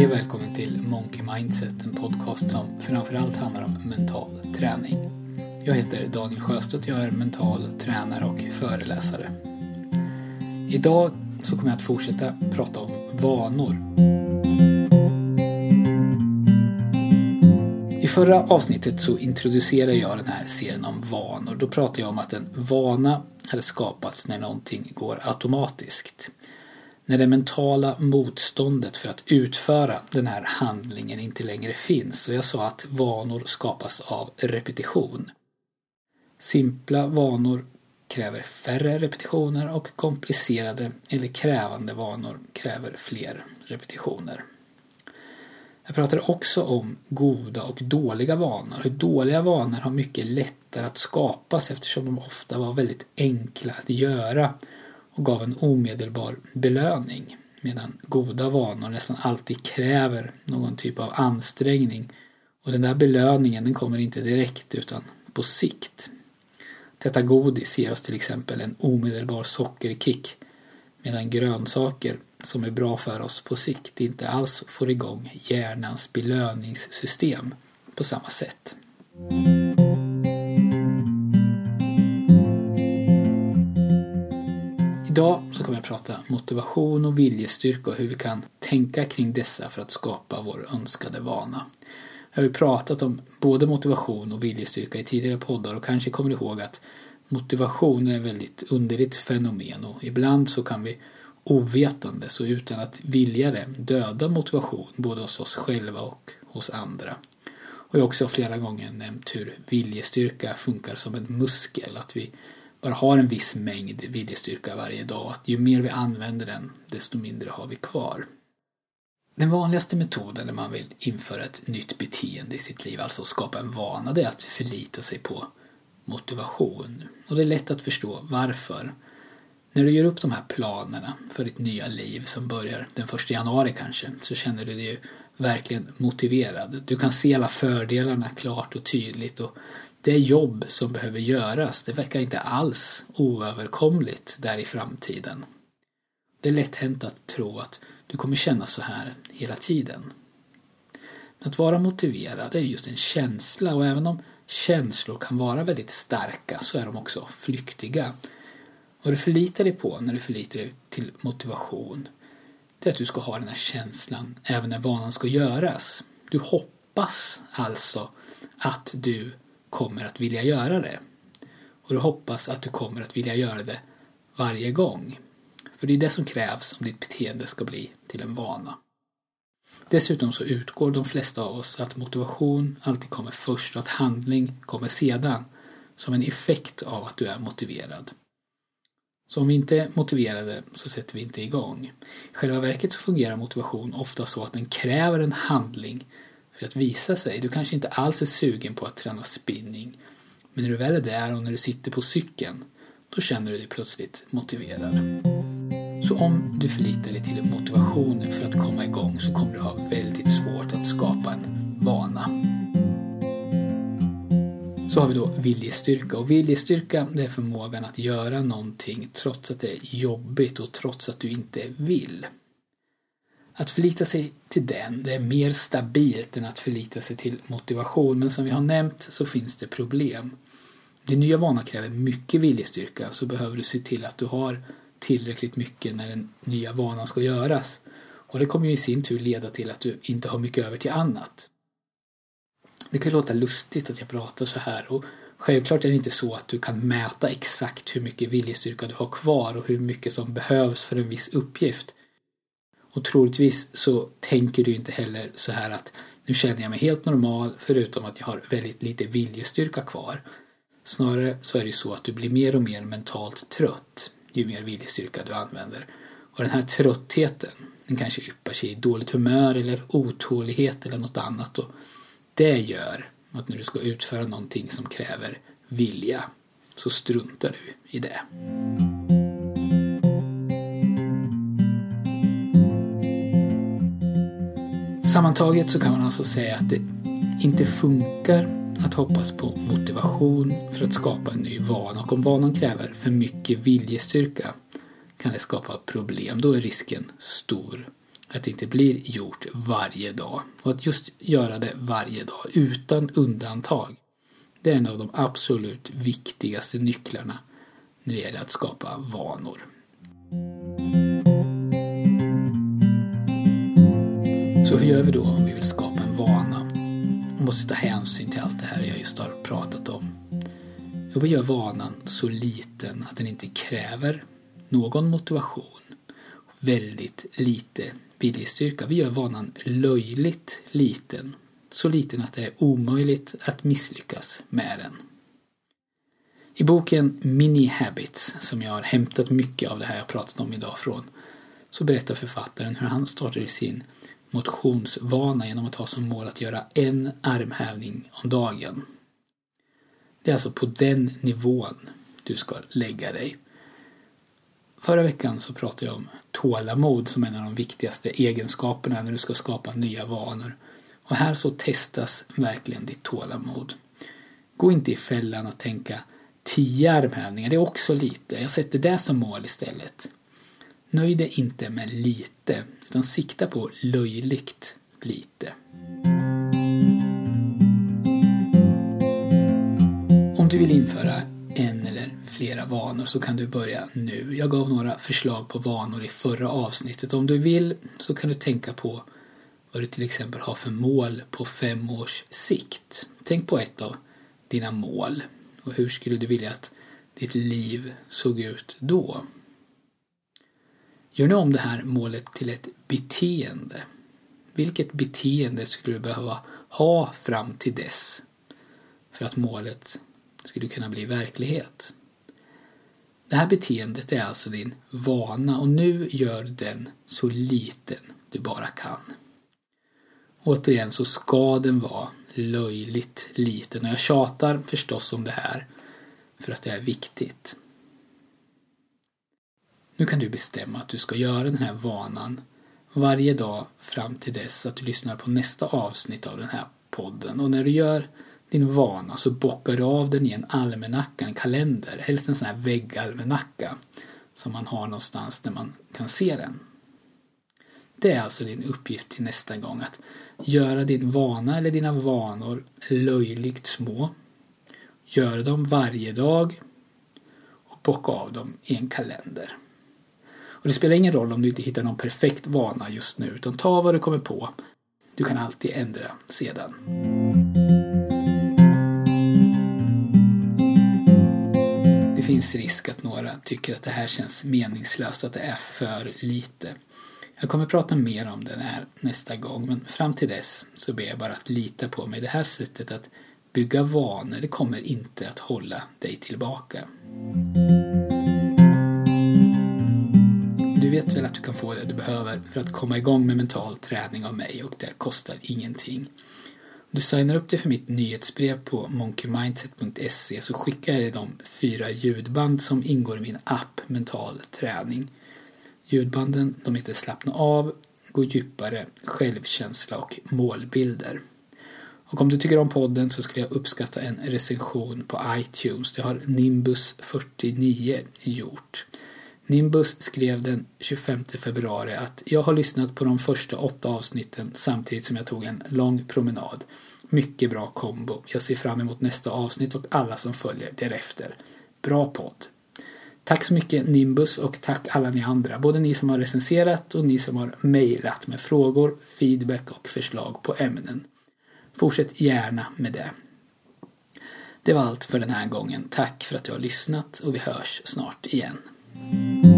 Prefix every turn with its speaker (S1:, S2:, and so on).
S1: Hej och välkommen till Monkey Mindset, en podcast som framförallt handlar om mental träning. Jag heter Daniel Sjöstedt, jag är mental tränare och föreläsare. Idag så kommer jag att fortsätta prata om vanor. I förra avsnittet så introducerade jag den här serien om vanor. Då pratade jag om att en vana hade skapats när någonting går automatiskt när det mentala motståndet för att utföra den här handlingen inte längre finns. Och jag sa att vanor skapas av repetition. Simpla vanor kräver färre repetitioner och komplicerade eller krävande vanor kräver fler repetitioner. Jag pratade också om goda och dåliga vanor. Hur dåliga vanor har mycket lättare att skapas eftersom de ofta var väldigt enkla att göra och gav en omedelbar belöning medan goda vanor nästan alltid kräver någon typ av ansträngning och den där belöningen den kommer inte direkt utan på sikt. Detta godis ger oss till exempel en omedelbar sockerkick medan grönsaker som är bra för oss på sikt inte alls får igång hjärnans belöningssystem på samma sätt. Idag så kommer jag prata motivation och viljestyrka och hur vi kan tänka kring dessa för att skapa vår önskade vana. Jag har ju pratat om både motivation och viljestyrka i tidigare poddar och kanske kommer ihåg att motivation är ett väldigt underligt fenomen och ibland så kan vi ovetandes och utan att vilja det döda motivation både hos oss själva och hos andra. Och jag har också flera gånger nämnt hur viljestyrka funkar som en muskel, att vi bara har en viss mängd viljestyrka varje dag. Att ju mer vi använder den, desto mindre har vi kvar. Den vanligaste metoden när man vill införa ett nytt beteende i sitt liv, alltså skapa en vana, det är att förlita sig på motivation. Och det är lätt att förstå varför. När du gör upp de här planerna för ditt nya liv som börjar den första januari kanske, så känner du dig ju verkligen motiverad. Du kan se alla fördelarna klart och tydligt och det jobb som behöver göras, det verkar inte alls oöverkomligt där i framtiden. Det är lätt hänt att tro att du kommer känna så här hela tiden. Att vara motiverad är just en känsla och även om känslor kan vara väldigt starka så är de också flyktiga. Vad du förlitar dig på när du förlitar dig till motivation det är att du ska ha den här känslan även när vanan ska göras. Du hoppas alltså att du kommer att vilja göra det. Och du hoppas att du kommer att vilja göra det varje gång. För det är det som krävs om ditt beteende ska bli till en vana. Dessutom så utgår de flesta av oss att motivation alltid kommer först och att handling kommer sedan som en effekt av att du är motiverad. Så om vi inte är motiverade så sätter vi inte igång. I själva verket så fungerar motivation ofta så att den kräver en handling för att visa sig. Du kanske inte alls är sugen på att träna spinning. Men när du väl är där och när du sitter på cykeln, då känner du dig plötsligt motiverad. Så om du förlitar dig till motivation för att komma igång så kommer du ha väldigt svårt att skapa en vana. Så har vi då viljestyrka och viljestyrka det är förmågan att göra någonting trots att det är jobbigt och trots att du inte vill. Att förlita sig till den, det är mer stabilt än att förlita sig till motivation, men som vi har nämnt så finns det problem. Din nya vana kräver mycket viljestyrka, så behöver du se till att du har tillräckligt mycket när den nya vanan ska göras. Och det kommer ju i sin tur leda till att du inte har mycket över till annat. Det kan låta lustigt att jag pratar så här och självklart är det inte så att du kan mäta exakt hur mycket viljestyrka du har kvar och hur mycket som behövs för en viss uppgift. Och troligtvis så tänker du inte heller så här att nu känner jag mig helt normal förutom att jag har väldigt lite viljestyrka kvar. Snarare så är det så att du blir mer och mer mentalt trött ju mer viljestyrka du använder. Och den här tröttheten den kanske yppar sig i dåligt humör eller otålighet eller något annat. Och det gör att när du ska utföra någonting som kräver vilja så struntar du i det. Sammantaget så kan man alltså säga att det inte funkar att hoppas på motivation för att skapa en ny vana och om vanan kräver för mycket viljestyrka kan det skapa problem. Då är risken stor att det inte blir gjort varje dag. Och att just göra det varje dag utan undantag. Det är en av de absolut viktigaste nycklarna när det gäller att skapa vanor. Så hur gör vi då om vi vill skapa en vana? Vi måste ta hänsyn till allt det här jag just har pratat om. Jo, vi gör vanan så liten att den inte kräver någon motivation. Väldigt lite viljestyrka. Vi gör vanan löjligt liten. Så liten att det är omöjligt att misslyckas med den. I boken Mini Habits, som jag har hämtat mycket av det här jag pratat om idag från, så berättar författaren hur han startade sin motionsvana genom att ha som mål att göra en armhävning om dagen. Det är alltså på den nivån du ska lägga dig. Förra veckan så pratade jag om tålamod som en av de viktigaste egenskaperna när du ska skapa nya vanor. Och här så testas verkligen ditt tålamod. Gå inte i fällan att tänka tio armhävningar, det är också lite. Jag sätter det som mål istället. Nöj dig inte med lite, utan sikta på löjligt lite. Om du vill införa en eller flera vanor så kan du börja nu. Jag gav några förslag på vanor i förra avsnittet. Om du vill så kan du tänka på vad du till exempel har för mål på fem års sikt. Tänk på ett av dina mål och hur skulle du vilja att ditt liv såg ut då? Gör nu om det här målet till ett beteende. Vilket beteende skulle du behöva ha fram till dess för att målet skulle kunna bli verklighet? Det här beteendet är alltså din vana och nu gör den så liten du bara kan. Återigen så ska den vara löjligt liten och jag tjatar förstås om det här för att det är viktigt. Nu kan du bestämma att du ska göra den här vanan varje dag fram till dess att du lyssnar på nästa avsnitt av den här podden. Och när du gör din vana så bockar du av den i en almanacka, en kalender, helst en sån här väggalmanacka som man har någonstans där man kan se den. Det är alltså din uppgift till nästa gång att göra din vana eller dina vanor löjligt små. Gör dem varje dag och bocka av dem i en kalender. Och det spelar ingen roll om du inte hittar någon perfekt vana just nu, utan ta vad du kommer på. Du kan alltid ändra sedan. Det finns risk att några tycker att det här känns meningslöst, att det är för lite. Jag kommer prata mer om det här nästa gång, men fram till dess så ber jag bara att lita på mig. Det här sättet att bygga vanor, det kommer inte att hålla dig tillbaka. Vet väl att du kan få det du behöver för att komma igång med mental träning av mig och det kostar ingenting. Om du signar upp dig för mitt nyhetsbrev på monkeymindset.se så skickar jag dig de fyra ljudband som ingår i min app Mental träning. Ljudbanden de heter Slappna av, Gå djupare, Självkänsla och Målbilder. Och om du tycker om podden så skulle jag uppskatta en recension på iTunes. Det har Nimbus49 gjort. Nimbus skrev den 25 februari att jag har lyssnat på de första åtta avsnitten samtidigt som jag tog en lång promenad. Mycket bra kombo. Jag ser fram emot nästa avsnitt och alla som följer därefter. Bra podd. Tack så mycket Nimbus och tack alla ni andra, både ni som har recenserat och ni som har mejlat med frågor, feedback och förslag på ämnen. Fortsätt gärna med det. Det var allt för den här gången. Tack för att du har lyssnat och vi hörs snart igen. Thank you.